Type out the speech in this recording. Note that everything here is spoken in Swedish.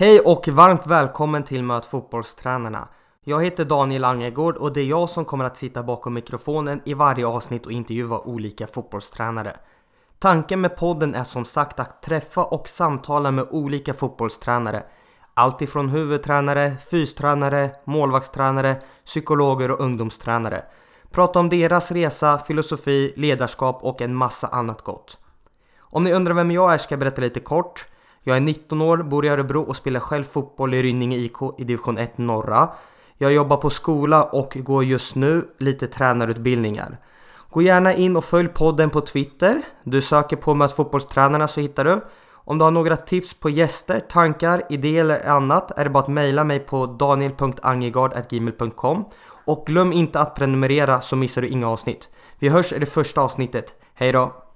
Hej och varmt välkommen till Möt fotbollstränarna. Jag heter Daniel Angegård och det är jag som kommer att sitta bakom mikrofonen i varje avsnitt och intervjua olika fotbollstränare. Tanken med podden är som sagt att träffa och samtala med olika fotbollstränare. Allt ifrån huvudtränare, fystränare, målvaktstränare, psykologer och ungdomstränare. Prata om deras resa, filosofi, ledarskap och en massa annat gott. Om ni undrar vem jag är ska jag berätta lite kort. Jag är 19 år, bor i Örebro och spelar själv fotboll i Rynninge IK i division 1 norra. Jag jobbar på skola och går just nu lite tränarutbildningar. Gå gärna in och följ podden på Twitter. Du söker på Möt fotbollstränarna så hittar du. Om du har några tips på gäster, tankar, idéer eller annat är det bara att mejla mig på daniel.angegard.gmail.com Och glöm inte att prenumerera så missar du inga avsnitt. Vi hörs i det första avsnittet. Hej då!